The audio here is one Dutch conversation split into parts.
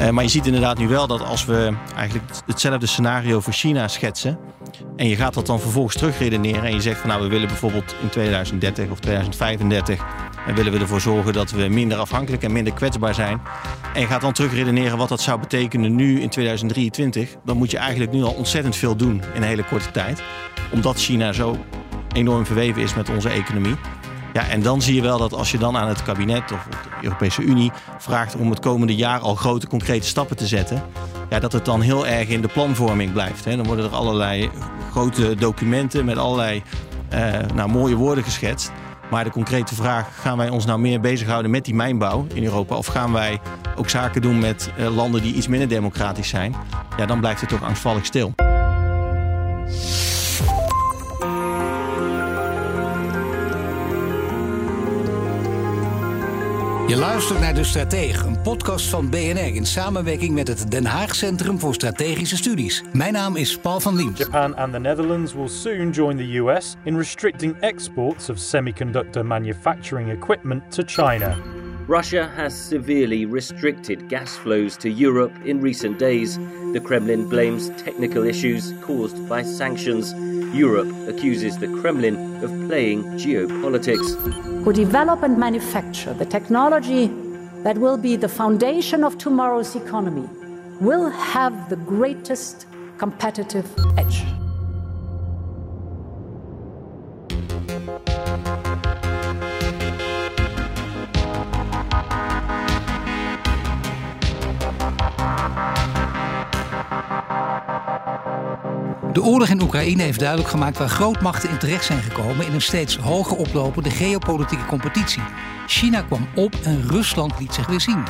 Uh, maar je ziet inderdaad nu wel dat als we eigenlijk hetzelfde scenario voor China schetsen. En je gaat dat dan vervolgens terugredeneren. En je zegt van nou we willen bijvoorbeeld in 2030 of 2035. En willen we ervoor zorgen dat we minder afhankelijk en minder kwetsbaar zijn. En je gaat dan terugredeneren wat dat zou betekenen nu in 2023. Dan moet je eigenlijk nu al ontzettend veel doen in een hele korte tijd. Omdat China zo enorm verweven is met onze economie. Ja, en dan zie je wel dat als je dan aan het kabinet of de Europese Unie vraagt om het komende jaar al grote concrete stappen te zetten, ja, dat het dan heel erg in de planvorming blijft. Hè. Dan worden er allerlei grote documenten met allerlei uh, nou, mooie woorden geschetst. Maar de concrete vraag, gaan wij ons nou meer bezighouden met die mijnbouw in Europa? Of gaan wij ook zaken doen met uh, landen die iets minder democratisch zijn? Ja, dan blijft het toch angstvallig stil. Je luistert naar De Stratege, een podcast van BNR in samenwerking met het Den Haag Centrum voor Strategische Studies. Mijn naam is Paul van Liemt. Japan and the Netherlands will soon join the US in restricting exports of semiconductor manufacturing equipment to China. Russia has severely restricted gas flows to Europe in recent days. The Kremlin blames technical issues caused by sanctions. Europe accuses the Kremlin of playing geopolitics. Who develop and manufacture the technology that will be the foundation of tomorrow's economy will have the greatest competitive edge. De oorlog in Oekraïne heeft duidelijk gemaakt waar grootmachten in terecht zijn gekomen in een steeds hoger oplopende geopolitieke competitie. China kwam op en Rusland liet zich weer zien.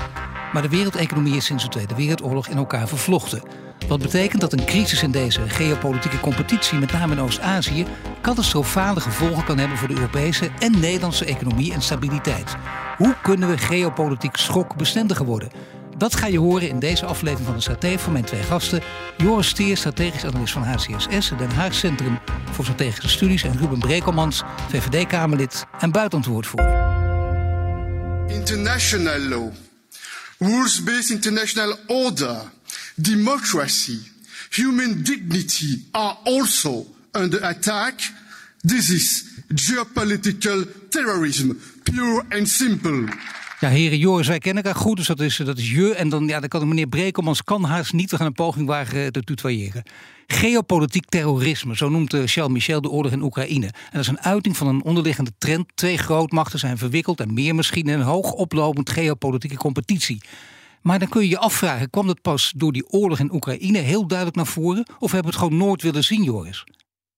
Maar de wereldeconomie is sinds de Tweede Wereldoorlog in elkaar vervlochten. Wat betekent dat een crisis in deze geopolitieke competitie, met name in Oost-Azië, catastrofale gevolgen kan hebben voor de Europese en Nederlandse economie en stabiliteit. Hoe kunnen we geopolitiek schokbestendiger worden? Dat ga je horen in deze aflevering van de Strategie van mijn twee gasten. Joris Stier, strategisch analist van HCSS, Den Haag Centrum voor Strategische Studies. En Ruben Brekelmans, VVD-Kamerlid en buitenlandwoordvoerder. International law, rules-based international order, democracy, human dignity are also under attack. This is geopolitical terrorism, pure and simple. Ja, heren Joris, wij kennen elkaar goed, dus dat is, dat is je. En dan, ja, dan kan meneer Brekelmans kan haast niet. We gaan een poging wagen te tutoyeren. Geopolitiek terrorisme, zo noemt eh, Charles Michel de oorlog in Oekraïne. En dat is een uiting van een onderliggende trend. Twee grootmachten zijn verwikkeld en meer misschien in een hoog oplopend geopolitieke competitie. Maar dan kun je je afvragen, kwam dat pas door die oorlog in Oekraïne heel duidelijk naar voren? Of hebben we het gewoon nooit willen zien, Joris?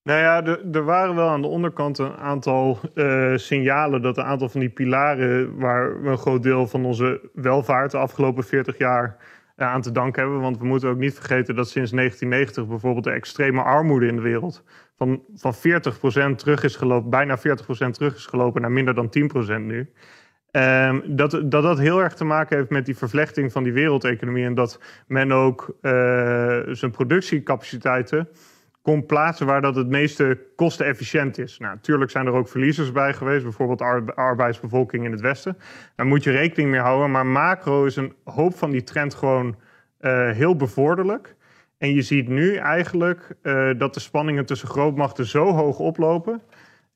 Nou ja, er waren wel aan de onderkant een aantal uh, signalen dat een aantal van die pilaren waar we een groot deel van onze welvaart de afgelopen 40 jaar uh, aan te danken hebben. Want we moeten ook niet vergeten dat sinds 1990 bijvoorbeeld de extreme armoede in de wereld van, van 40% terug is gelopen, bijna 40% terug is gelopen naar minder dan 10% nu. Um, dat, dat dat heel erg te maken heeft met die vervlechting van die wereldeconomie en dat men ook uh, zijn productiecapaciteiten kon plaatsen waar dat het meeste kostenefficiënt is. Nou, natuurlijk zijn er ook verliezers bij geweest, bijvoorbeeld arbeidsbevolking in het Westen. Daar moet je rekening mee houden. Maar macro is een hoop van die trend gewoon uh, heel bevorderlijk. En je ziet nu eigenlijk uh, dat de spanningen tussen grootmachten zo hoog oplopen.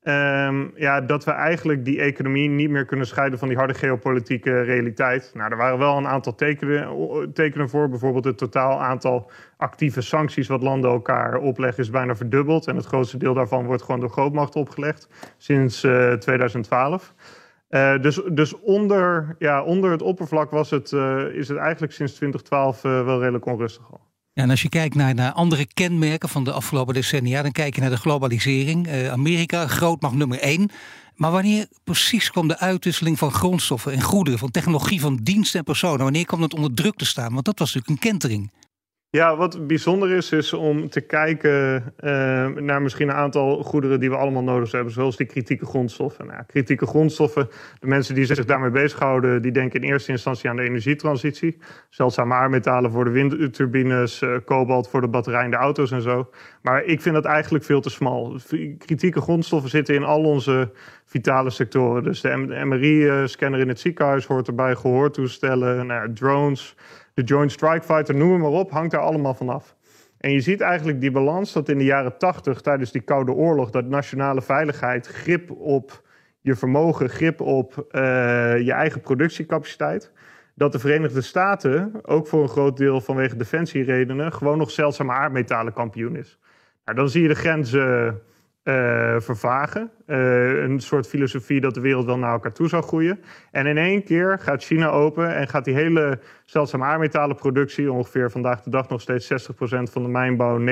Um, ja, dat we eigenlijk die economie niet meer kunnen scheiden van die harde geopolitieke realiteit. Nou, er waren wel een aantal tekenen, tekenen voor. Bijvoorbeeld het totaal aantal actieve sancties wat landen elkaar opleggen is bijna verdubbeld. En het grootste deel daarvan wordt gewoon door grootmachten opgelegd sinds uh, 2012. Uh, dus dus onder, ja, onder het oppervlak was het, uh, is het eigenlijk sinds 2012 uh, wel redelijk onrustig al. Ja, en als je kijkt naar, naar andere kenmerken van de afgelopen decennia, dan kijk je naar de globalisering. Uh, Amerika, grootmacht nummer één. Maar wanneer precies kwam de uitwisseling van grondstoffen en goederen, van technologie, van diensten en personen? Wanneer kwam dat onder druk te staan? Want dat was natuurlijk een kentering. Ja, wat bijzonder is, is om te kijken uh, naar misschien een aantal goederen die we allemaal nodig hebben, zoals die kritieke grondstoffen. Nou, kritieke grondstoffen, de mensen die zich daarmee bezighouden, die denken in eerste instantie aan de energietransitie. Zeldzame aardmetalen voor de windturbines, uh, kobalt voor de batterij in de auto's en zo. Maar ik vind dat eigenlijk veel te smal. Kritieke grondstoffen zitten in al onze vitale sectoren. Dus de MRI-scanner in het ziekenhuis hoort erbij, gehoortoestellen, nou, drones. De Joint Strike Fighter, noem maar op, hangt daar allemaal vanaf. En je ziet eigenlijk die balans dat in de jaren 80, tijdens die Koude Oorlog, dat nationale veiligheid, grip op je vermogen, grip op uh, je eigen productiecapaciteit, dat de Verenigde Staten, ook voor een groot deel vanwege defensieredenen, gewoon nog zeldzame aardmetalen kampioen is. Nou, dan zie je de grenzen uh, vervagen. Uh, een soort filosofie dat de wereld wel naar elkaar toe zou groeien. En in één keer gaat China open en gaat die hele zeldzame aardmetalenproductie, ongeveer vandaag de dag nog steeds 60% van de mijnbouw, 90%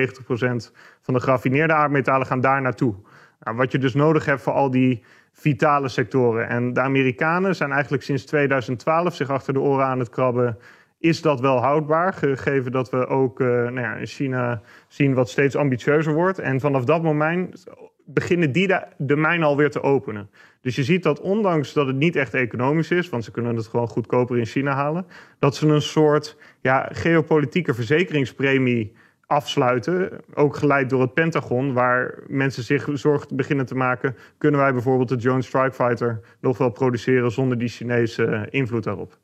van de geraffineerde aardmetalen, gaan daar naartoe. Nou, wat je dus nodig hebt voor al die vitale sectoren. En de Amerikanen zijn eigenlijk sinds 2012 zich achter de oren aan het krabben is dat wel houdbaar, gegeven dat we ook uh, nou ja, in China zien wat steeds ambitieuzer wordt. En vanaf dat moment beginnen die de, de mijn alweer te openen. Dus je ziet dat ondanks dat het niet echt economisch is, want ze kunnen het gewoon goedkoper in China halen, dat ze een soort ja, geopolitieke verzekeringspremie afsluiten. Ook geleid door het Pentagon, waar mensen zich zorgen beginnen te maken. Kunnen wij bijvoorbeeld de Joint Strike Fighter nog wel produceren zonder die Chinese invloed daarop?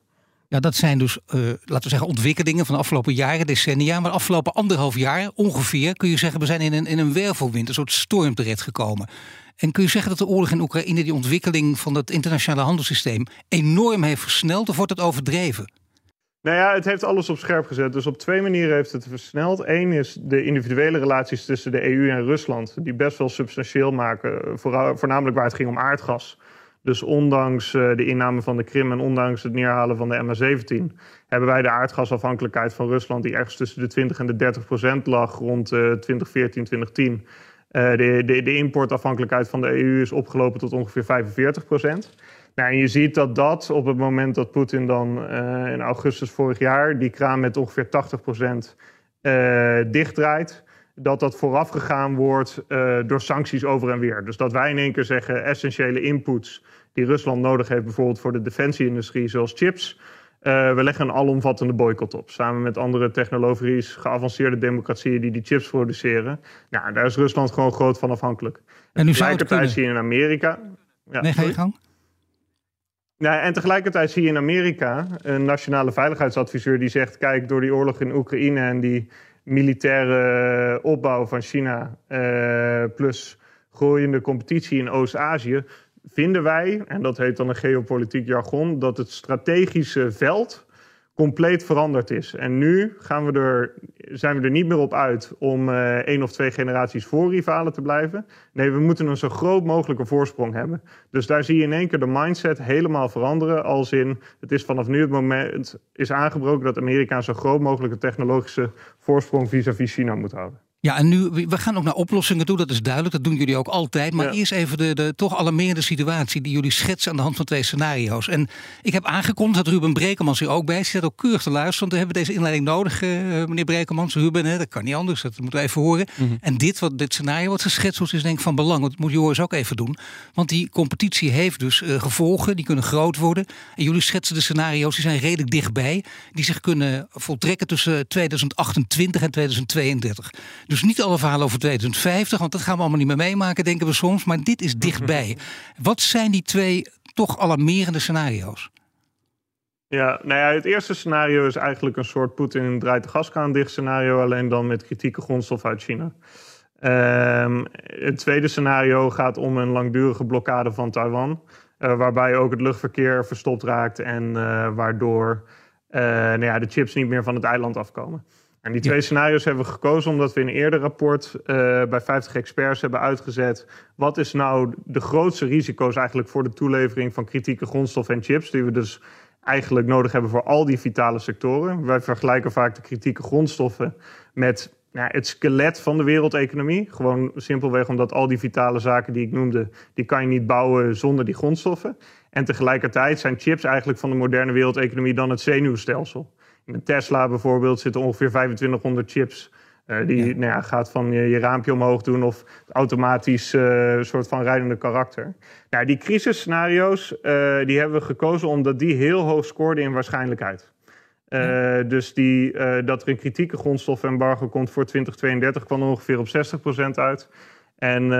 Ja, dat zijn dus, uh, laten we zeggen, ontwikkelingen van de afgelopen jaren, decennia. Maar de afgelopen anderhalf jaar ongeveer kun je zeggen, we zijn in een, in een wervelwind, een soort storm terechtgekomen. En kun je zeggen dat de oorlog in Oekraïne die ontwikkeling van het internationale handelssysteem enorm heeft versneld, of wordt het overdreven? Nou ja, het heeft alles op scherp gezet. Dus op twee manieren heeft het versneld. Eén is de individuele relaties tussen de EU en Rusland, die best wel substantieel maken, voornamelijk waar het ging om aardgas. Dus ondanks eh, de inname van de Krim en ondanks het neerhalen van de MH17, hebben wij de aardgasafhankelijkheid van Rusland, die ergens tussen de 20 en de 30 procent lag rond 2014, eh, 2010. Uh, eh, de, de, de, importafhankelijkheid van de EU is opgelopen tot ongeveer 45 procent. Nou, en je ziet dat dat op het moment dat Poetin dan in augustus vorig jaar die kraan met ongeveer 80 procent dichtdraait, dat dat voorafgegaan wordt uh, door sancties over en weer. Dus dat wij in één keer zeggen essentiële inputs die Rusland nodig heeft, bijvoorbeeld voor de defensieindustrie, zoals chips. Uh, we leggen een alomvattende boycott op. Samen met andere technologisch geavanceerde democratieën die die chips produceren. Nou, daar is Rusland gewoon groot van afhankelijk. En nu tegelijkertijd zie je in Amerika. Ja, nee, ga je gang. Nou, en tegelijkertijd zie je in Amerika een nationale veiligheidsadviseur die zegt: kijk, door die oorlog in Oekraïne en die militaire opbouw van China uh, plus groeiende competitie in Oost-Azië, vinden wij, en dat heet dan een geopolitiek jargon, dat het strategische veld compleet veranderd is. En nu gaan we er, zijn we er niet meer op uit om uh, één of twee generaties voor rivalen te blijven. Nee, we moeten een zo groot mogelijke voorsprong hebben. Dus daar zie je in één keer de mindset helemaal veranderen. Als in, het is vanaf nu het moment is aangebroken dat Amerika een zo groot mogelijke technologische voorsprong vis-à-vis China moet houden. Ja, en nu, we gaan ook naar oplossingen toe, dat is duidelijk. Dat doen jullie ook altijd. Maar eerst even de, de toch alarmerende situatie die jullie schetsen aan de hand van twee scenario's. En ik heb aangekondigd dat Ruben Brekemans hier ook bij is. Hij ook keurig te luisteren, want we hebben deze inleiding nodig, uh, meneer Brekemans. Ruben, hè, dat kan niet anders, dat moeten we even horen. Mhm. En dit, wat, dit scenario wat geschetst wordt, is denk ik van belang. Want dat moet Joris ook even doen. Want die competitie heeft dus uh, gevolgen, die kunnen groot worden. En jullie schetsen de scenario's, die zijn redelijk dichtbij. Die zich kunnen voltrekken tussen 2028 en 2032. Dus niet alle verhalen over 2050, want dat gaan we allemaal niet meer meemaken, denken we soms. Maar dit is dichtbij. Wat zijn die twee toch alarmerende scenario's? Ja, nou ja, het eerste scenario is eigenlijk een soort Poetin draait de gaskraan dicht scenario, alleen dan met kritieke grondstof uit China. Um, het tweede scenario gaat om een langdurige blokkade van Taiwan, uh, waarbij ook het luchtverkeer verstopt raakt en uh, waardoor uh, nou ja, de chips niet meer van het eiland afkomen. En die twee scenario's hebben we gekozen omdat we in een eerder rapport uh, bij 50 experts hebben uitgezet. Wat is nou de grootste risico's eigenlijk voor de toelevering van kritieke grondstoffen en chips, die we dus eigenlijk nodig hebben voor al die vitale sectoren. Wij vergelijken vaak de kritieke grondstoffen met nou, het skelet van de wereldeconomie. Gewoon simpelweg omdat al die vitale zaken die ik noemde, die kan je niet bouwen zonder die grondstoffen. En tegelijkertijd zijn chips eigenlijk van de moderne wereldeconomie dan het zenuwstelsel. Met Tesla bijvoorbeeld zitten ongeveer 2500 chips. Uh, die Nou ja, gaat van je, je, raampje omhoog doen of automatisch uh, soort van rijdende karakter. Nou, die crisisscenario's uh, die hebben we gekozen omdat die heel hoog scoorden in waarschijnlijkheid. Ja. Dus die, dat er een kritieke grondstoffembargo komt voor 2032 kwam ongeveer op 60% uit. En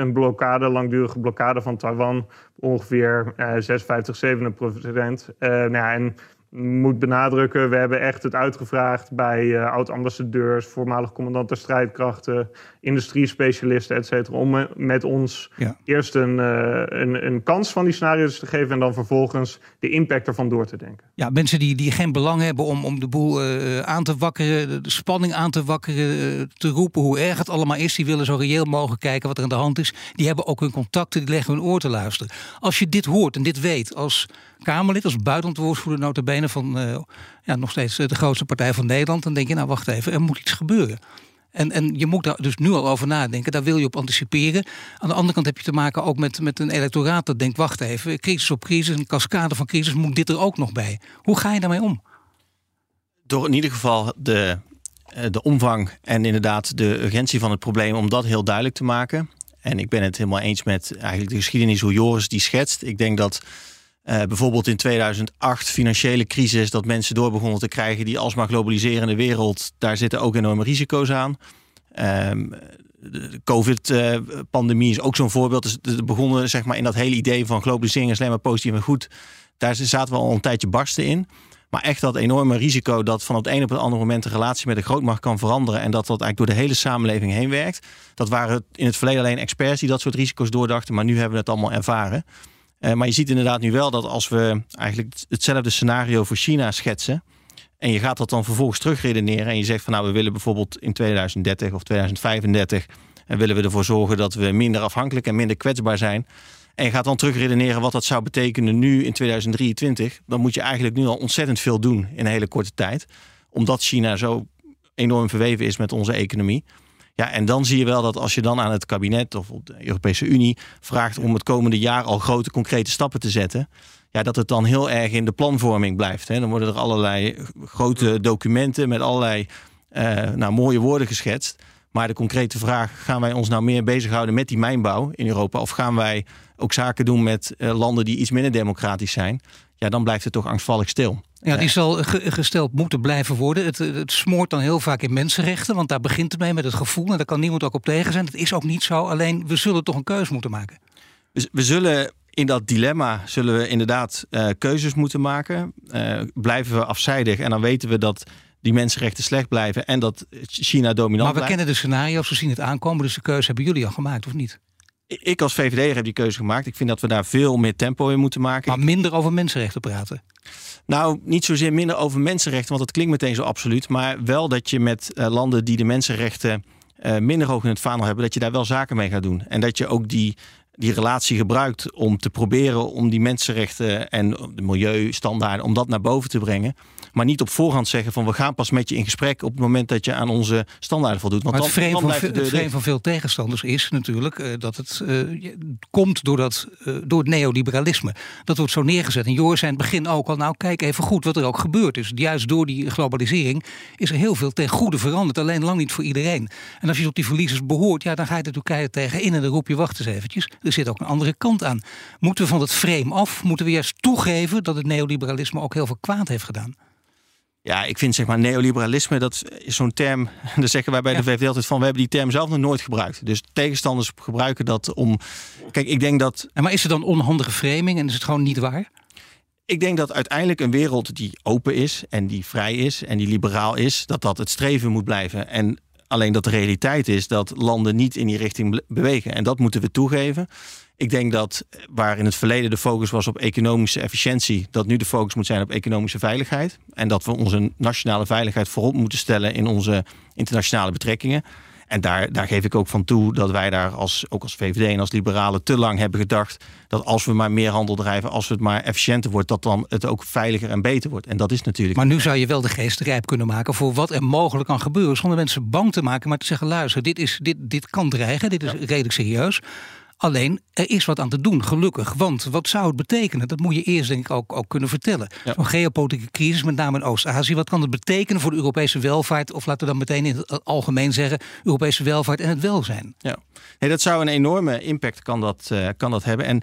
een blokkade, langdurige blokkade van Taiwan, ongeveer 56, 57 nou ja, en moet benadrukken, we hebben echt het uitgevraagd bij uh, oud-ambassadeurs, voormalig commandanten strijdkrachten, industriespecialisten, et cetera, om met ons ja. eerst een, uh, een, een, kans van die scenario's te geven en dan vervolgens de impact ervan door te denken. Ja, mensen die, die geen belang hebben om, om de boel uh, aan te wakkeren, de spanning aan te wakkeren, te roepen hoe erg het allemaal is, die willen zo reëel mogelijk kijken wat er aan de hand is, die hebben ook hun contacten, die leggen hun oor te luisteren. Als je dit hoort en dit weet als Kamerlid, als buitenlandwoordvoerder van uh, ja, nog steeds de grootste partij van Nederland, dan denk je nou wacht even, er moet iets gebeuren. En, en je moet daar dus nu al over nadenken. Daar wil je op anticiperen. Aan de andere kant heb je te maken ook met, met een electoraat dat denkt: wacht even, crisis op crisis, een cascade van crisis, moet dit er ook nog bij. Hoe ga je daarmee om? Door in ieder geval de, de omvang en inderdaad de urgentie van het probleem, om dat heel duidelijk te maken. En ik ben het helemaal eens met eigenlijk de geschiedenis hoe Joris die schetst. Ik denk dat uh, bijvoorbeeld in 2008 financiële crisis, dat mensen door begonnen te krijgen die alsmaar globaliserende wereld, daar zitten ook enorme risico's aan. Um, de COVID-pandemie is ook zo'n voorbeeld. Dus we begonnen zeg maar, in dat hele idee van globalisering is alleen maar positief en goed. Daar zaten we al een tijdje barsten in. Maar echt dat enorme risico dat van het een op het andere moment de relatie met de grootmacht kan veranderen. En dat dat eigenlijk door de hele samenleving heen werkt. Dat waren in het verleden alleen experts die dat soort risico's doordachten. Maar nu hebben we het allemaal ervaren. Uh, maar je ziet inderdaad nu wel dat als we eigenlijk hetzelfde scenario voor China schetsen. En je gaat dat dan vervolgens terugredeneren. En je zegt van nou, we willen bijvoorbeeld in 2030 of 2035. En willen we ervoor zorgen dat we minder afhankelijk en minder kwetsbaar zijn. En je gaat dan terugredeneren wat dat zou betekenen nu in 2023. Dan moet je eigenlijk nu al ontzettend veel doen in een hele korte tijd. Omdat China zo enorm verweven is met onze economie. Ja, en dan zie je wel dat als je dan aan het kabinet of op de Europese Unie vraagt om het komende jaar al grote concrete stappen te zetten, ja, dat het dan heel erg in de planvorming blijft. Hè. Dan worden er allerlei grote documenten met allerlei uh, nou, mooie woorden geschetst. Maar de concrete vraag, gaan wij ons nou meer bezighouden met die mijnbouw in Europa? Of gaan wij ook zaken doen met uh, landen die iets minder democratisch zijn? Ja, dan blijft het toch angstvallig stil. Ja, die zal gesteld moeten blijven worden. Het, het smoort dan heel vaak in mensenrechten, want daar begint het mee met het gevoel. En daar kan niemand ook op tegen zijn. Het is ook niet zo, alleen we zullen toch een keuze moeten maken. We, we zullen in dat dilemma zullen we inderdaad uh, keuzes moeten maken. Uh, blijven we afzijdig en dan weten we dat die mensenrechten slecht blijven en dat China dominant Maar we blijft. kennen de scenario's, we zien het aankomen, dus de keuze hebben jullie al gemaakt, of niet? Ik als VVD heb die keuze gemaakt. Ik vind dat we daar veel meer tempo in moeten maken. Maar minder over mensenrechten praten? Nou, niet zozeer minder over mensenrechten, want dat klinkt meteen zo absoluut. Maar wel dat je met uh, landen die de mensenrechten uh, minder hoog in het vaandel hebben, dat je daar wel zaken mee gaat doen. En dat je ook die, die relatie gebruikt om te proberen om die mensenrechten en de milieustandaarden, om dat naar boven te brengen. Maar niet op voorhand zeggen van we gaan pas met je in gesprek op het moment dat je aan onze standaarden voldoet. Want maar het vreemd van, van veel tegenstanders is natuurlijk uh, dat het uh, komt door, dat, uh, door het neoliberalisme. Dat wordt zo neergezet. En Joris zei in het begin ook al, nou kijk even goed wat er ook gebeurd is. Juist door die globalisering is er heel veel ten goede veranderd. Alleen lang niet voor iedereen. En als je tot die verliezers behoort, ja, dan ga je er Turkije tegenin en dan roep je wacht eens eventjes. Er zit ook een andere kant aan. Moeten we van het frame af? Moeten we juist toegeven dat het neoliberalisme ook heel veel kwaad heeft gedaan? Ja, ik vind zeg maar neoliberalisme, dat is zo'n term. Daar zeggen wij bij de VVD altijd van: we hebben die term zelf nog nooit gebruikt. Dus tegenstanders gebruiken dat om. Kijk, ik denk dat. En maar is het dan onhandige framing en is het gewoon niet waar? Ik denk dat uiteindelijk een wereld die open is en die vrij is en die liberaal is, dat dat het streven moet blijven. En alleen dat de realiteit is dat landen niet in die richting bewegen. En dat moeten we toegeven. Ik denk dat waar in het verleden de focus was op economische efficiëntie, dat nu de focus moet zijn op economische veiligheid. En dat we onze nationale veiligheid voorop moeten stellen in onze internationale betrekkingen. En daar, daar geef ik ook van toe dat wij daar als, ook als VVD en als liberalen te lang hebben gedacht dat als we maar meer handel drijven, als het maar efficiënter wordt, dat dan het ook veiliger en beter wordt. En dat is natuurlijk. Maar nu zou je wel de geest rijp kunnen maken voor wat er mogelijk kan gebeuren, zonder mensen bang te maken, maar te zeggen: luister, dit, is, dit, dit kan dreigen, dit is ja. redelijk serieus. Alleen, er is wat aan te doen, gelukkig. Want wat zou het betekenen? Dat moet je eerst denk ik ook, ook kunnen vertellen. Ja. Zo'n geopolitieke crisis, met name in Oost-Azië. Wat kan het betekenen voor de Europese welvaart? Of laten we dan meteen in het algemeen zeggen... Europese welvaart en het welzijn. Ja, nee, dat zou een enorme impact kan dat, uh, kan dat hebben. En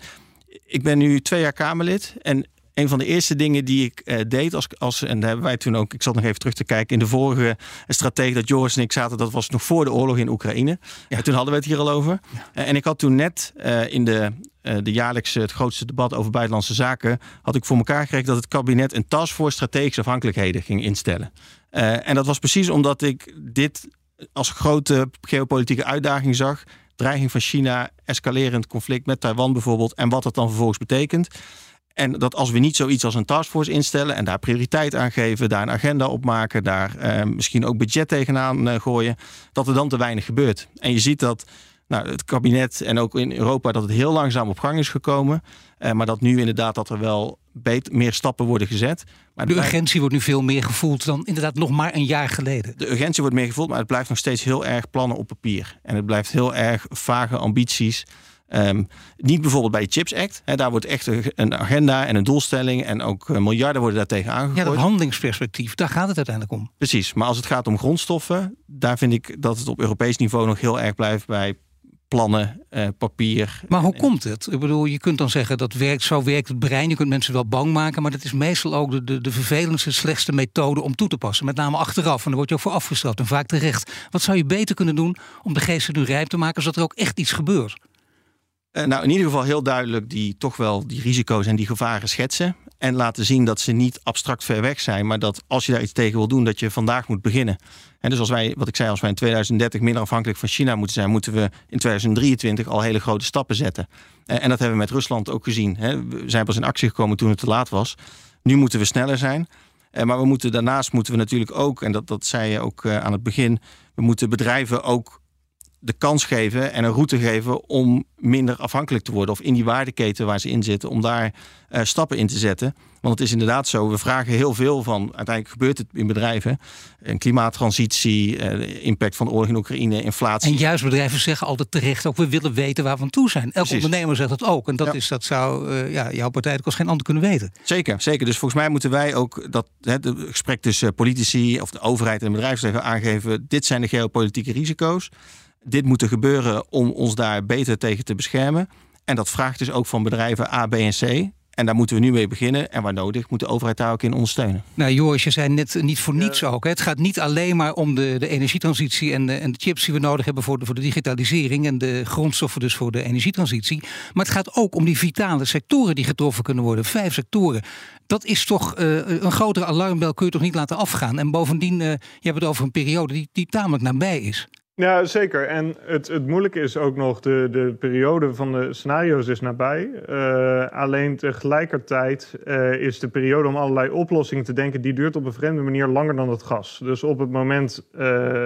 ik ben nu twee jaar Kamerlid. En een van de eerste dingen die ik uh, deed als, als en daar hebben wij toen ook, ik zat nog even terug te kijken in de vorige strategie dat Joris en ik zaten, dat was nog voor de oorlog in Oekraïne. Ja. En toen hadden we het hier al over. Ja. Uh, en ik had toen net uh, in de, de jaarlijkse, het grootste debat over buitenlandse zaken, had ik voor elkaar gekregen dat het kabinet een taskforce strategische afhankelijkheden ging instellen. en dat was precies omdat ik dit als grote geopolitieke uitdaging zag dreiging van China, escalerend conflict met Taiwan bijvoorbeeld, en wat dat dan vervolgens betekent. En dat als we niet zoiets als een taskforce instellen en daar prioriteit aan geven, daar een agenda op maken, daar eh, misschien ook budget tegenaan uh, gooien, dat er dan te weinig gebeurt. En je ziet dat nou, het kabinet en ook in Europa dat het heel langzaam op gang is gekomen. Uh, maar dat nu inderdaad dat er wel beter, meer stappen worden gezet. Maar de urgentie wordt nu veel meer gevoeld dan inderdaad nog maar een jaar geleden. De urgentie wordt meer gevoeld, maar het blijft nog steeds heel erg plannen op papier. En het blijft heel erg vage ambities. Um, niet bijvoorbeeld bij de Chips Act. Hè, daar wordt echt een agenda en een doelstelling en ook miljarden worden daar tegen aangegooid. Ja, dat handelingsperspectief, daar gaat het uiteindelijk om. Precies, maar als het gaat om grondstoffen, daar vind ik dat het op Europees niveau nog heel erg blijft bij plannen, eh, papier. Maar hoe komt het? Ik bedoel, je kunt dan zeggen dat werkt, zo werkt het brein. Je kunt mensen wel bang maken, maar dat is meestal ook de, de, de vervelendste, slechtste methode om toe te passen. Met name achteraf. En daar word je ook voor afgestraft en vaak terecht. Wat zou je beter kunnen doen om de geesten nu rijp te maken, zodat er ook echt iets gebeurt? Uh, nou, in ieder geval heel duidelijk die toch wel die risico's en die gevaren schetsen. En laten zien dat ze niet abstract ver weg zijn, maar dat als je daar iets tegen wil doen, dat je vandaag moet beginnen. En dus als wij, wat ik zei, als wij in 2030 minder afhankelijk van China moeten zijn, moeten we in 2023 al hele grote stappen zetten. En dat hebben we met Rusland ook gezien. We zijn pas in actie gekomen toen het te laat was. Nu moeten we sneller zijn. Maar we moeten daarnaast moeten we natuurlijk ook, en dat, dat zei je ook aan het begin, we moeten bedrijven ook de kans geven en een route geven om minder afhankelijk te worden. Of in die waardeketen waar ze in zitten, om daar uh, stappen in te zetten. Want het is inderdaad zo, we vragen heel veel van, uiteindelijk gebeurt het in bedrijven. Een klimaattransitie, uh, impact van de oorlog in Oekraïne, inflatie. En juist bedrijven zeggen altijd terecht ook, we willen weten waar we aan toe zijn. Elke Precies. ondernemer zegt dat ook. En dat, ja. is, dat zou uh, ja, jouw partij als geen ander kunnen weten. Zeker, zeker. Dus volgens mij moeten wij ook dat het gesprek tussen politici of de overheid en het bedrijfsleven aangeven. Dit zijn de geopolitieke risico's dit moet er gebeuren om ons daar beter tegen te beschermen. En dat vraagt dus ook van bedrijven A, B en C. En daar moeten we nu mee beginnen. En waar nodig moet de overheid daar ook in ondersteunen. Nou Joris, je zei net niet voor niets ja. ook. Hè. Het gaat niet alleen maar om de, de energietransitie en de, en de chips die we nodig hebben voor de, voor de digitalisering en de grondstoffen dus voor de energietransitie. Maar het gaat ook om die vitale sectoren die getroffen kunnen worden. Vijf sectoren. Dat is toch uh, een grotere alarmbel kun je toch niet laten afgaan. En bovendien, uh, je hebt het over een periode die, die tamelijk nabij is. Ja, zeker. En het, het moeilijke is ook nog, de, de periode van de scenario's is nabij. Uh, alleen tegelijkertijd uh, is de periode om allerlei oplossingen te denken, die duurt op een vreemde manier langer dan het gas. Dus op het moment uh,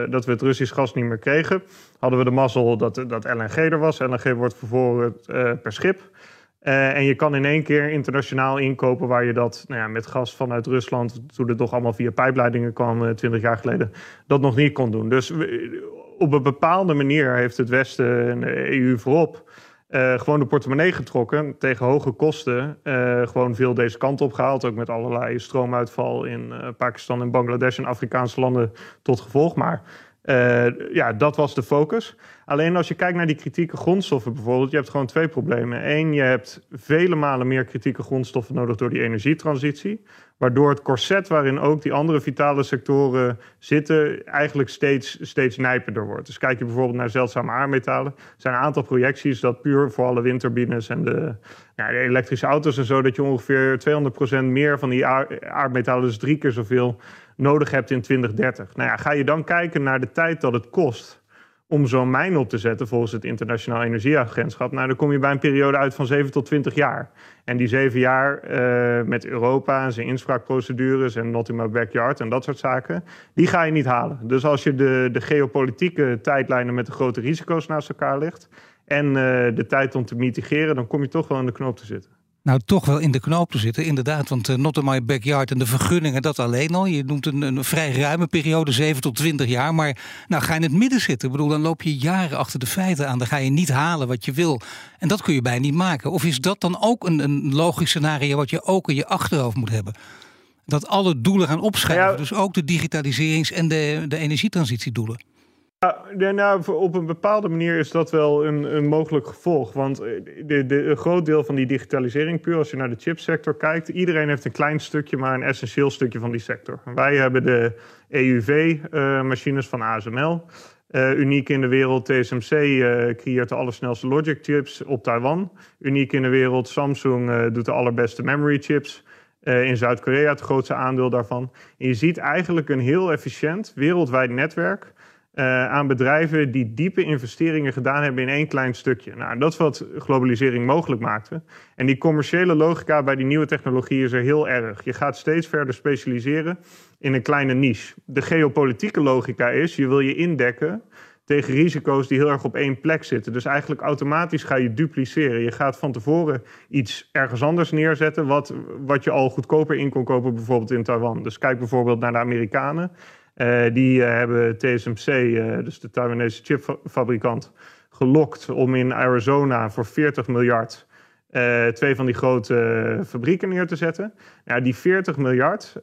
dat we het Russisch gas niet meer kregen, hadden we de mazzel dat, dat LNG er was. LNG wordt vervolgens per schip. Uh, en je kan in één keer internationaal inkopen waar je dat nou ja, met gas vanuit Rusland, toen het toch allemaal via pijpleidingen kwam, twintig jaar geleden, dat nog niet kon doen. Dus op een bepaalde manier heeft het Westen en de EU voorop uh, gewoon de portemonnee getrokken tegen hoge kosten. Uh, gewoon veel deze kant op gehaald. Ook met allerlei stroomuitval in uh, Pakistan en Bangladesh en Afrikaanse landen tot gevolg. Maar ja, dat was de focus. Alleen als je kijkt naar die kritieke grondstoffen bijvoorbeeld, je hebt gewoon twee problemen. Eén, je hebt vele malen meer kritieke grondstoffen nodig door die energietransitie. Waardoor het corset waarin ook die andere vitale sectoren zitten, eigenlijk steeds, steeds nijpender wordt. Dus kijk je bijvoorbeeld naar zeldzame aardmetalen. Er zijn een aantal projecties dat puur voor alle windturbines en de, ja, de elektrische auto's en zo, dat je ongeveer 200% meer van die aardmetalen, dus drie keer zoveel, nodig hebt in 2030. Nou ja, ga je dan kijken naar de tijd dat het kost om zo'n mijn op te zetten volgens het Internationaal Energieagentschap, nou, dan kom je bij een periode uit van 7 tot 20 jaar. En die zeven jaar uh, met Europa en zijn inspraakprocedures en not in my backyard en dat soort zaken, die ga je niet halen. Dus als je de, de geopolitieke tijdlijnen met de grote risico's naast elkaar legt en uh, de tijd om te mitigeren, dan kom je toch wel in de knoop te zitten. Nou toch wel in de knoop te zitten. Inderdaad, want uh, not in my backyard en de vergunningen, dat alleen al. Je noemt een, een vrij ruime periode, 7 tot 20 jaar. Maar nou ga je in het midden zitten. Ik bedoel, dan loop je jaren achter de feiten aan. Dan ga je niet halen wat je wil. En dat kun je bijna niet maken. Of is dat dan ook een, een logisch scenario wat je ook in je achterhoofd moet hebben? Dat alle doelen gaan opschrijven. Dus ook de digitaliserings- en de, de energietransitiedoelen. Nou, op een bepaalde manier is dat wel een, een mogelijk gevolg. Want eh, de, een groot deel van die digitalisering, puur als je naar de chipsector kijkt, iedereen heeft een klein stukje, maar een essentieel stukje van die sector. Wij hebben de EUV-machines eh, van ASML. Eh, uniek in de wereld, TSMC creëert de allersnelste logic chips op Taiwan. Uniek in de wereld, Samsung doet de allerbeste memory chips. in Zuid-Korea het grootste aandeel daarvan. En je ziet eigenlijk een heel efficiënt wereldwijd netwerk uh, aan bedrijven die diepe investeringen gedaan hebben in één klein stukje. Nou, dat is wat globalisering mogelijk maakte. En die commerciële logica bij die nieuwe technologie is er heel erg. Je gaat steeds verder specialiseren in een kleine niche. De geopolitieke logica is, je wil je indekken tegen risico's die heel erg op één plek zitten. Dus eigenlijk automatisch ga je dupliceren. Je gaat van tevoren iets ergens anders neerzetten... wat, wat je al goedkoper in kon kopen, bijvoorbeeld in Taiwan. Dus kijk bijvoorbeeld naar de Amerikanen. Uh, die uh, hebben TSMC, uh, dus de Taiwanese chipfabrikant, gelokt om in Arizona voor 40 miljard twee van die grote fabrieken neer te zetten. Nou, die 40 miljard,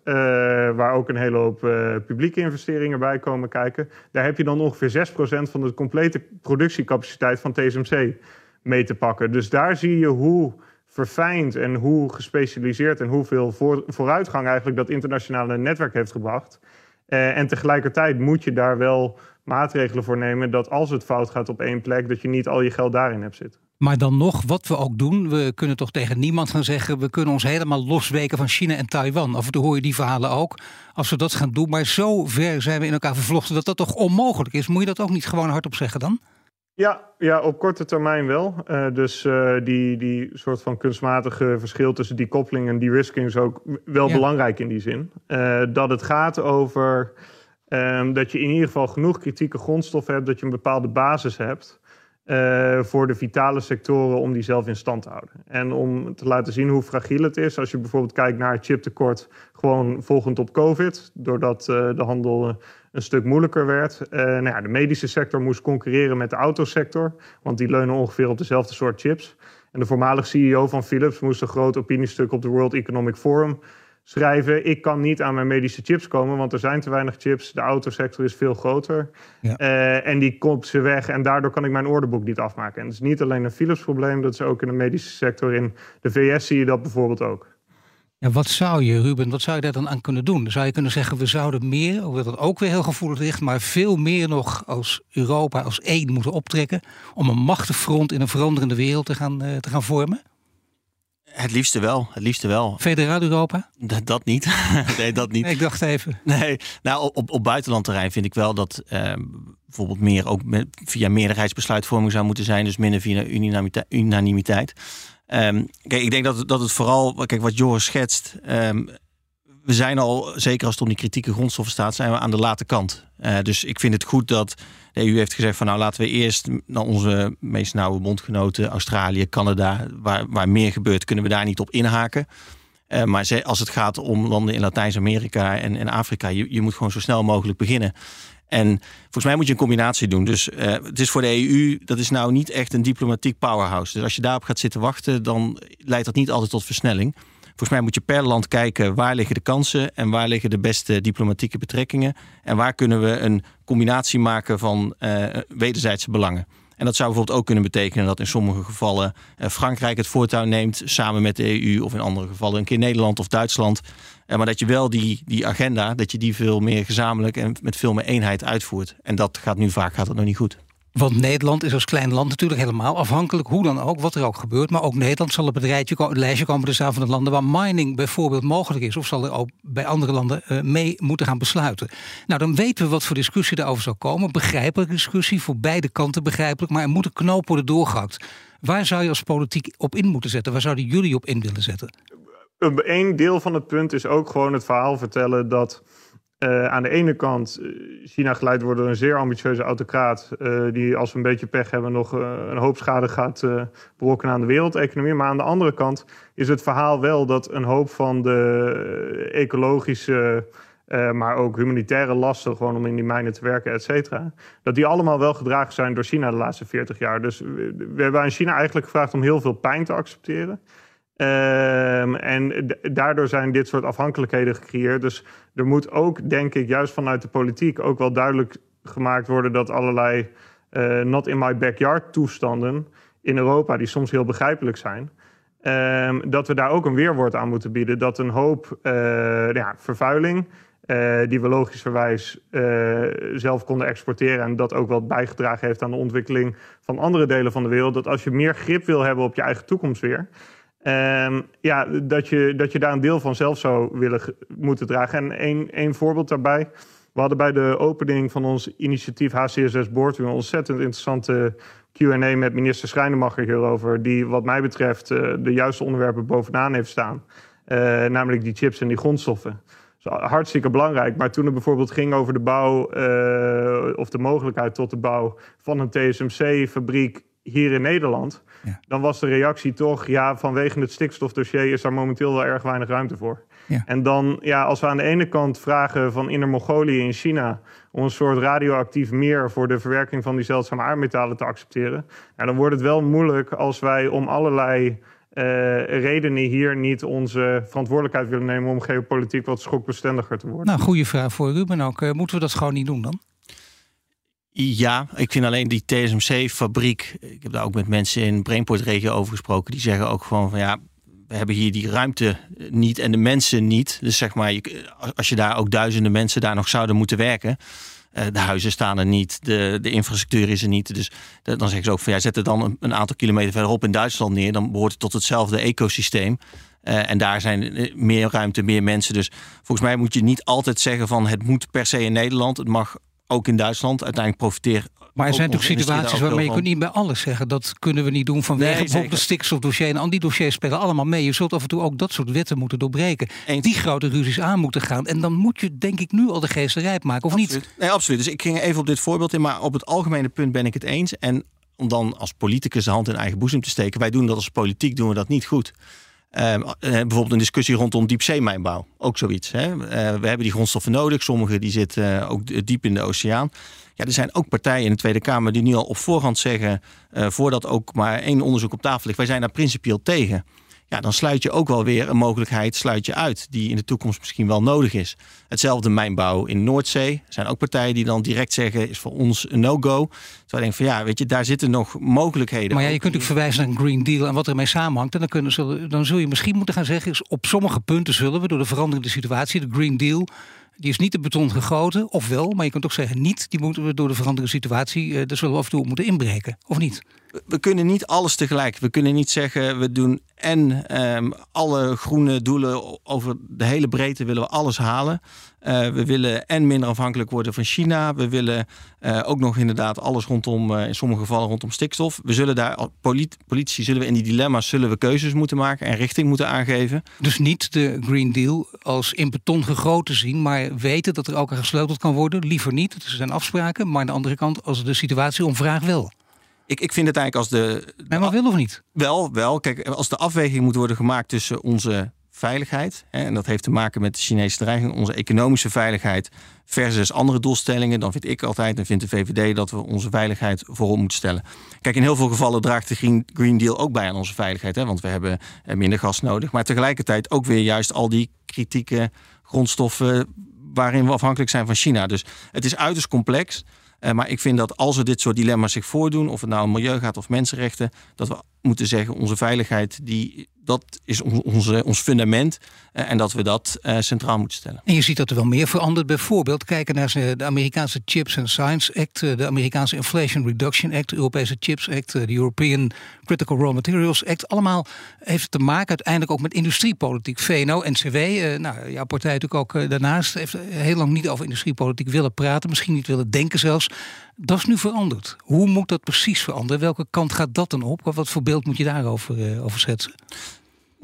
waar ook een hele hoop publieke investeringen bij komen kijken, daar heb je dan ongeveer 6% van de complete productiecapaciteit van TSMC mee te pakken. Dus daar zie je hoe verfijnd en hoe gespecialiseerd en hoeveel voor, vooruitgang eigenlijk dat internationale netwerk heeft gebracht. Uh, en tegelijkertijd moet je daar wel maatregelen voor nemen dat als het fout gaat op één plek, dat je niet al je geld daarin hebt zitten. Maar dan nog, wat we ook doen, we kunnen toch tegen niemand gaan zeggen, we kunnen ons helemaal losweken van China en Taiwan. Af en toe hoor je die verhalen ook, als we dat gaan doen. Maar zo ver zijn we in elkaar vervlochten dat dat toch onmogelijk is. Moet je dat ook niet gewoon hardop zeggen dan? Ja, ja, op korte termijn wel. Uh, dus uh, die, die soort van kunstmatige verschil tussen die koppeling en die risking is ook wel ja. belangrijk in die zin. Uh, dat het gaat over um, dat je in ieder geval genoeg kritieke grondstoffen hebt, dat je een bepaalde basis hebt. Voor de vitale sectoren om die zelf in stand te houden. En om te laten zien hoe fragiel het is, als je bijvoorbeeld kijkt naar het chiptekort, gewoon volgend op COVID, doordat de handel een stuk moeilijker werd. nou ja, de medische sector moest concurreren met de autosector, want die leunen ongeveer op dezelfde soort chips. En de voormalig CEO van Philips moest een groot opiniestuk op de World Economic Forum schrijven: Ik kan niet aan mijn medische chips komen, want er zijn te weinig chips. De autosector is veel groter. Ja. Uh, en die komt ze weg en daardoor kan ik mijn orderboek niet afmaken. En dat is niet alleen een Philips-probleem, dat is ook in de medische sector. In de VS zie je dat bijvoorbeeld ook. Ja, wat zou je, Ruben, wat zou je daar dan aan kunnen doen? Zou je kunnen zeggen, we zouden meer, hoewel dat ook weer heel gevoelig ligt, maar veel meer nog als Europa als één moeten optrekken om een machtig front in een veranderende wereld te gaan, uh, te gaan vormen? Het liefste wel, het liefste wel. Federaal Europa? Dat, dat niet. nee, dat niet. Nee, ik dacht even. Nee, nou op, op buitenlandterrein vind ik wel dat eh, bijvoorbeeld meer ook met, via meerderheidsbesluitvorming zou moeten zijn, dus minder via unanimiteit. Um, kijk, ik denk dat, dat het vooral, kijk wat Joris schetst, um, we zijn al, zeker als het om die kritieke grondstoffen staat, zijn we aan de late kant. Uh, dus ik vind het goed dat de EU heeft gezegd van nou laten we eerst naar onze meest nauwe bondgenoten, Australië, Canada, waar, waar meer gebeurt, kunnen we daar niet op inhaken. Uh, maar als het gaat om landen in Latijns-Amerika en, en Afrika, je, je moet gewoon zo snel mogelijk beginnen. En volgens mij moet je een combinatie doen. Dus uh, het is voor de EU, dat is nou niet echt een diplomatiek powerhouse. Dus als je daarop gaat zitten wachten, dan leidt dat niet altijd tot versnelling. Volgens mij moet je per land kijken waar liggen de kansen en waar liggen de beste diplomatieke betrekkingen. En waar kunnen we een combinatie maken van uh, wederzijdse belangen. En dat zou bijvoorbeeld ook kunnen betekenen dat in sommige gevallen uh, Frankrijk het voortouw neemt samen met de EU, of in andere gevallen een keer Nederland of Duitsland. Uh, maar dat je wel die, die agenda, dat je die veel meer gezamenlijk en met veel meer eenheid uitvoert. En dat gaat nu vaak gaat dat nog niet goed. Want Nederland is als klein land natuurlijk helemaal afhankelijk, hoe dan ook, wat er ook gebeurt. Maar ook Nederland zal op het een lijstje komen te staan van de landen waar mining bijvoorbeeld mogelijk is. Of zal er ook bij andere landen uh, mee moeten gaan besluiten. Nou, dan weten we wat voor discussie daarover zal komen. Begrijpelijke discussie, voor beide kanten begrijpelijk. Maar er moet een knoop worden doorgehakt. Waar zou je als politiek op in moeten zetten? Waar zouden jullie op in willen zetten? Een deel van het punt is ook gewoon het verhaal vertellen dat uh, aan de ene kant China geleid wordt door een zeer ambitieuze autocraat... Uh, die als we een beetje pech hebben nog een hoop schade gaat berokkenen aan de wereldeconomie. Maar aan de andere kant is het verhaal wel dat een hoop van de ecologische... maar ook humanitaire lasten, gewoon om in die mijnen te werken, et cetera. Dat die allemaal wel gedragen zijn door China de laatste 40 jaar. Dus we hebben aan China eigenlijk gevraagd om heel veel pijn te accepteren. Um, en daardoor zijn dit soort afhankelijkheden gecreëerd. Dus er moet ook, denk ik, juist vanuit de politiek ook wel duidelijk gemaakt worden dat allerlei uh, not in my backyard toestanden in Europa, die soms heel begrijpelijk zijn, um, dat we daar ook een weerwoord aan moeten bieden. Dat een hoop uh, ja, vervuiling, uh, die we logischerwijs zelf konden exporteren en dat ook wel bijgedragen heeft aan de ontwikkeling van andere delen van de wereld, dat als je meer grip wil hebben op je eigen toekomst weer Um, ja, dat je, dat je daar een deel van zelf zou willen moeten dragen. En één, één voorbeeld daarbij. We hadden bij de opening van ons initiatief HCSS Board... een ontzettend interessante Q&A met minister Schrijnemacher hierover... die wat mij betreft uh, de juiste onderwerpen bovenaan heeft staan. Uh, namelijk die chips en die grondstoffen. Dus hartstikke belangrijk. Maar toen het bijvoorbeeld ging over de bouw... Uh, of de mogelijkheid tot de bouw van een TSMC-fabriek hier in Nederland... Ja. Dan was de reactie toch, ja, vanwege het stikstofdossier is daar momenteel wel erg weinig ruimte voor. Ja. En dan, ja, als we aan de ene kant vragen van Inner Mongolië in China om een soort radioactief meer voor de verwerking van die zeldzame aardmetalen te accepteren, dan wordt het wel moeilijk als wij om allerlei uh, redenen hier niet onze verantwoordelijkheid willen nemen om geopolitiek wat schokbestendiger te worden. Nou, goede vraag voor Ruben ook. Uh, moeten we dat gewoon niet doen dan? Ja, ik vind alleen die TSMC-fabriek. Ik heb daar ook met mensen in Brainport-regio over gesproken. Die zeggen ook gewoon van ja, we hebben hier die ruimte niet en de mensen niet. Dus zeg maar, als je daar ook duizenden mensen daar nog zouden moeten werken. Uh, de huizen staan er niet, de, de infrastructuur is er niet. Dus dan zeggen ze ook van ja, zet het dan een, aantal kilometer verderop in Duitsland neer. Dan behoort het tot hetzelfde ecosysteem. Uh, en daar zijn meer ruimte, meer mensen. Dus volgens mij moet je niet altijd zeggen van het moet per se in Nederland. Het mag ook in Duitsland uiteindelijk profiteer. Maar er zijn natuurlijk situaties waarmee je kunt niet bij alles zeggen. Dat kunnen we niet doen vanwege nee, bijvoorbeeld het stikstofdossier. En al die dossiers spelen allemaal mee. Je zult af en toe ook dat soort wetten moeten doorbreken. Die grote ruzies aan moeten gaan. En dan moet je denk ik nu al de geest rijp maken, of absoluut. niet? Nee, absoluut. Dus ik ging even op dit voorbeeld in. Maar op het algemene punt ben ik het eens. En om dan als politicus de hand in eigen boezem te steken. Wij doen dat als politiek, doen we dat niet goed. Uh, bijvoorbeeld een discussie rondom diepzeemijnbouw. Ook zoiets. Hè? Uh, we hebben die grondstoffen nodig. Sommige die zitten ook diep in de oceaan. Ja, er zijn ook partijen in de Tweede Kamer die nu al op voorhand zeggen... Voordat ook maar één onderzoek op tafel ligt... wij zijn daar principieel tegen ja, dan sluit je ook wel weer een mogelijkheid sluit je uit die in de toekomst misschien wel nodig is. Hetzelfde mijnbouw in Noordzee. Er zijn ook partijen die dan direct zeggen is voor ons een no-go. Terwijl ik denk van ja, weet je, daar zitten nog mogelijkheden. Maar ja, je kunt natuurlijk verwijzen naar een Green Deal en wat ermee samenhangt. En dan, kunnen, dan zul je misschien moeten gaan zeggen, is op sommige punten zullen we door de veranderende situatie, de Green Deal die is niet de beton gegoten, of wel, maar je kunt ook zeggen niet. Die moeten we door de veranderende situatie, uh, daar zullen we af en toe moeten inbreken, of niet? We kunnen niet alles tegelijk. We kunnen niet zeggen, we doen en um, alle groene doelen over de hele breedte willen we alles halen. Uh, we willen en minder afhankelijk worden van China. We willen uh, ook nog inderdaad alles rondom, uh, in sommige gevallen rondom stikstof. We zullen daar, polit, politici zullen we in die dilemma's zullen we keuzes moeten maken en richting moeten aangeven. Dus niet de Green Deal als in beton gegoten zien, maar weten dat er ook aan gesleuteld kan worden. Liever niet, er zijn afspraken. Maar aan de andere kant, als de situatie om vraag wel. Ik, ik vind het eigenlijk als de. Wel wil of niet? Wel, wel. Kijk, als de afweging moet worden gemaakt tussen onze veiligheid. Hè, en dat heeft te maken met de Chinese dreiging, onze economische veiligheid versus andere doelstellingen. Dan vind ik altijd en vindt de VVD dat we onze veiligheid voorop moeten stellen. Kijk, in heel veel gevallen draagt de Green, Green Deal ook bij aan onze veiligheid. Hè, want we hebben eh, minder gas nodig. Maar tegelijkertijd ook weer juist al die kritieke grondstoffen waarin we afhankelijk zijn van China. Dus het is uiterst complex. Uh, maar ik vind dat als er dit soort dilemma's zich voordoen, of het nou om milieu gaat of mensenrechten, dat we moeten zeggen, onze veiligheid die dat is onze, ons fundament. Uh, en dat we dat uh, centraal moeten stellen. En je ziet dat er wel meer verandert. Bijvoorbeeld kijken naar de Amerikaanse Chips and Science Act, eh, de Amerikaanse Inflation Reduction Act, de Europese Chips Act, de European Critical Raw Materials Act. Allemaal heeft te maken uiteindelijk ook met industriepolitiek. VNO, NCW, nou, jouw partij natuurlijk ook daarnaast, heeft heel lang niet over industriepolitiek willen praten. Misschien niet willen denken zelfs. Dat is nu veranderd. Hoe moet dat precies veranderen? Welke kant gaat dat dan op? Wat voor beeld moet je daarover over schetsen?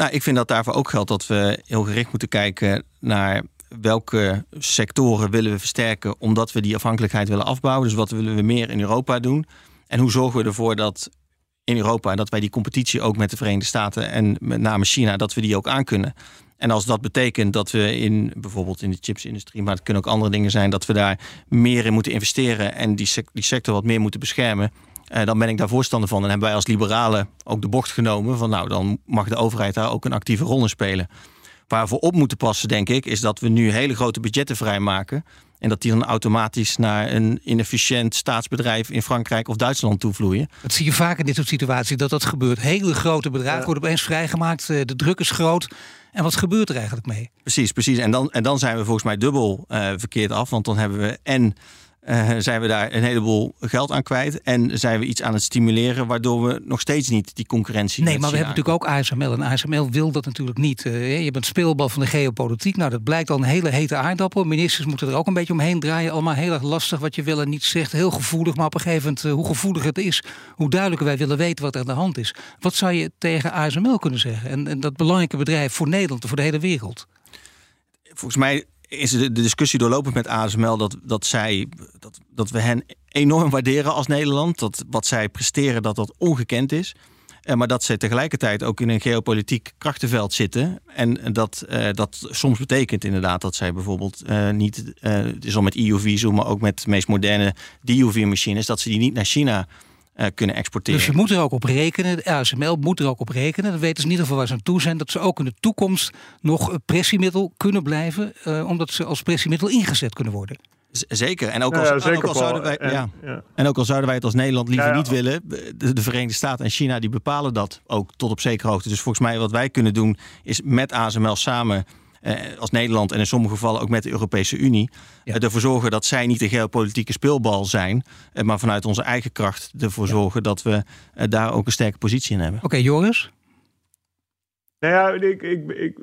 Nou, ik vind dat daarvoor ook geldt dat we heel gericht moeten kijken naar welke sectoren willen we versterken omdat we die afhankelijkheid willen afbouwen. Dus wat willen we meer in Europa doen? En hoe zorgen we ervoor dat in Europa dat wij die competitie ook met de Verenigde Staten en met name China, dat we die ook aankunnen. En als dat betekent dat we in bijvoorbeeld in de chipsindustrie, maar het kunnen ook andere dingen zijn, dat we daar meer in moeten investeren en die, die sector wat meer moeten beschermen. Uh, dan ben ik daar voorstander van. En hebben wij als liberalen ook de bocht genomen van nou, dan mag de overheid daar ook een actieve rol in spelen. Waar we op moeten passen, denk ik, is dat we nu hele grote budgetten vrijmaken. En dat die dan automatisch naar een inefficiënt staatsbedrijf in Frankrijk of Duitsland toevloeien. Dat zie je vaak in dit soort situaties dat dat gebeurt. Hele grote bedragen worden opeens vrijgemaakt. Eh, de druk is groot. En wat gebeurt er eigenlijk mee? Precies, precies. En dan, en dan zijn we volgens mij dubbel uh, verkeerd af. Want dan hebben we en uh, zijn we daar een heleboel geld aan kwijt. En zijn we iets aan het stimuleren, waardoor we nog steeds niet die concurrentie. Nee, maar we hebben natuurlijk ook ASML. En ASML wil dat natuurlijk niet. Uh, je bent speelbal van de geopolitiek. Nou, dat blijkt al een hele hete aardappel. Ministers moeten er ook een beetje omheen draaien. Allemaal heel erg lastig wat je wil en niet zegt. Heel gevoelig. Maar op een gegeven moment, uh, hoe gevoelig het is, hoe duidelijker wij willen weten wat er aan de hand is. Wat zou je tegen ASML kunnen zeggen? En, en dat belangrijke bedrijf voor Nederland en voor de hele wereld. Volgens mij is de, discussie doorlopend met ASML dat, dat, zij, dat, dat we hen enorm waarderen als Nederland. Dat wat zij presteren, dat dat ongekend is. Uh, maar dat ze tegelijkertijd ook in een geopolitiek krachtenveld zitten. En dat, uh, dat soms betekent inderdaad dat zij bijvoorbeeld uh, niet, het is al met EUV, maar ook met de meest moderne DUV-machines, dat ze die niet naar China uh, kunnen exporteren. Dus je moet er ook op rekenen, de ASML moet er ook op rekenen. Dan weten ze in ieder geval waar ze aan toe zijn. Dat ze ook in de toekomst nog pressiemiddel kunnen blijven. Uh, omdat ze als pressiemiddel ingezet kunnen worden. Zeker. En ook, als, ja, zeker ook al zouden wij, en, ja. Ja. en ook al zouden wij het als Nederland liever niet willen, de, de, Verenigde Staten en China die bepalen dat ook tot op zekere hoogte. Dus volgens mij wat wij kunnen doen is met ASML samen eh, als Nederland en in sommige gevallen ook met de Europese Unie, ja. Eh, ervoor zorgen dat zij niet een geopolitieke speelbal zijn, eh, maar vanuit onze eigen kracht ervoor ja. zorgen dat we daar ook een sterke positie in hebben. Oké, okay, Joris? Nou ja, ik, ik, ik,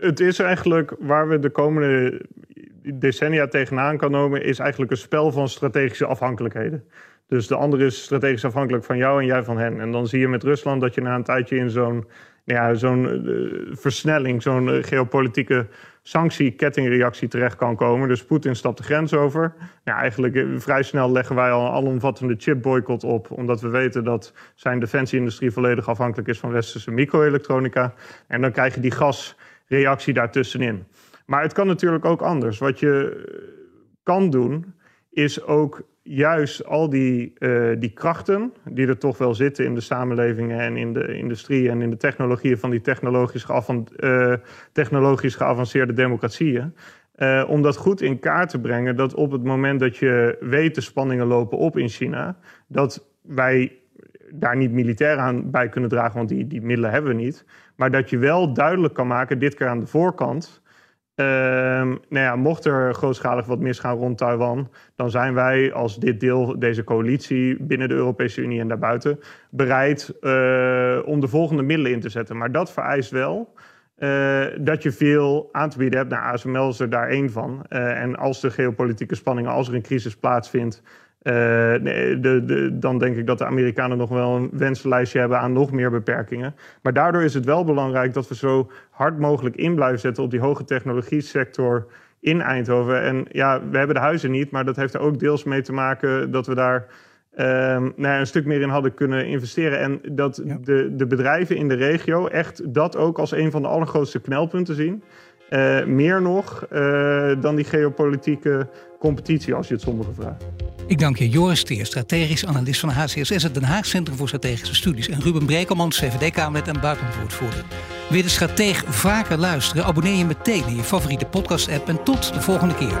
het is eigenlijk waar we de komende decennia tegenaan kan komen, is eigenlijk een spel van strategische afhankelijkheden. Dus de andere is strategisch afhankelijk van jou en jij van hen. En dan zie je met Rusland dat je na een tijdje in zo'n ja, zo'n uh, versnelling, zo'n uh, geopolitieke sanctiekettingreactie terecht kan komen. Dus Poetin stapt de grens over. Ja, eigenlijk uh, vrij snel leggen wij al een alomvattende chipboycott op, omdat we weten dat zijn defensieindustrie volledig afhankelijk is van westerse microelektronica. En dan krijg je die gasreactie daartussenin. Maar het kan natuurlijk ook anders. Wat je kan doen, is ook juist al die, uh, die krachten die er toch wel zitten in de samenlevingen en in de industrie en in de technologieën van die technologisch, uh, technologisch geavanceerde democratieën. Uh, om dat goed in kaart te brengen dat op het moment dat je weet de spanningen lopen op in China, dat wij daar niet militair aan bij kunnen dragen, want die, die middelen hebben we niet. Maar dat je wel duidelijk kan maken, dit keer aan de voorkant, Ehm, nou ja, mocht er grootschalig wat misgaan rond Taiwan, dan zijn wij als dit deel, deze coalitie binnen de Europese Unie en daarbuiten, bereid uh, om de volgende middelen in te zetten. Maar dat vereist wel uh, dat je veel aan te bieden hebt. Nou, ASML is er daar één van. Uh, en als de geopolitieke spanningen, als er een crisis plaatsvindt, uh, de, de, dan denk ik dat de Amerikanen nog wel een wenslijstje hebben aan nog meer beperkingen. Maar daardoor is het wel belangrijk dat we zo hard mogelijk in blijven zetten op die hoge technologie sector in Eindhoven. En ja, we hebben de huizen niet, maar dat heeft er ook deels mee te maken dat we daar um, nou, een stuk meer in hadden kunnen investeren. En dat ja. de, de bedrijven in de regio echt dat ook als een van de allergrootste knelpunten zien. Uh, meer nog uh, dan die geopolitieke competitie, als je het sommigen vraagt. Ik dank je Joris Teer, strategisch analist van HCSS, het Den Haag Centrum voor Strategische Studies. En Ruben Brekelman, CVD-Kamerlid en buitenwoordvoerder. Wil de strateeg vaker luisteren? Abonneer je meteen in je favoriete podcast-app. En tot de volgende keer.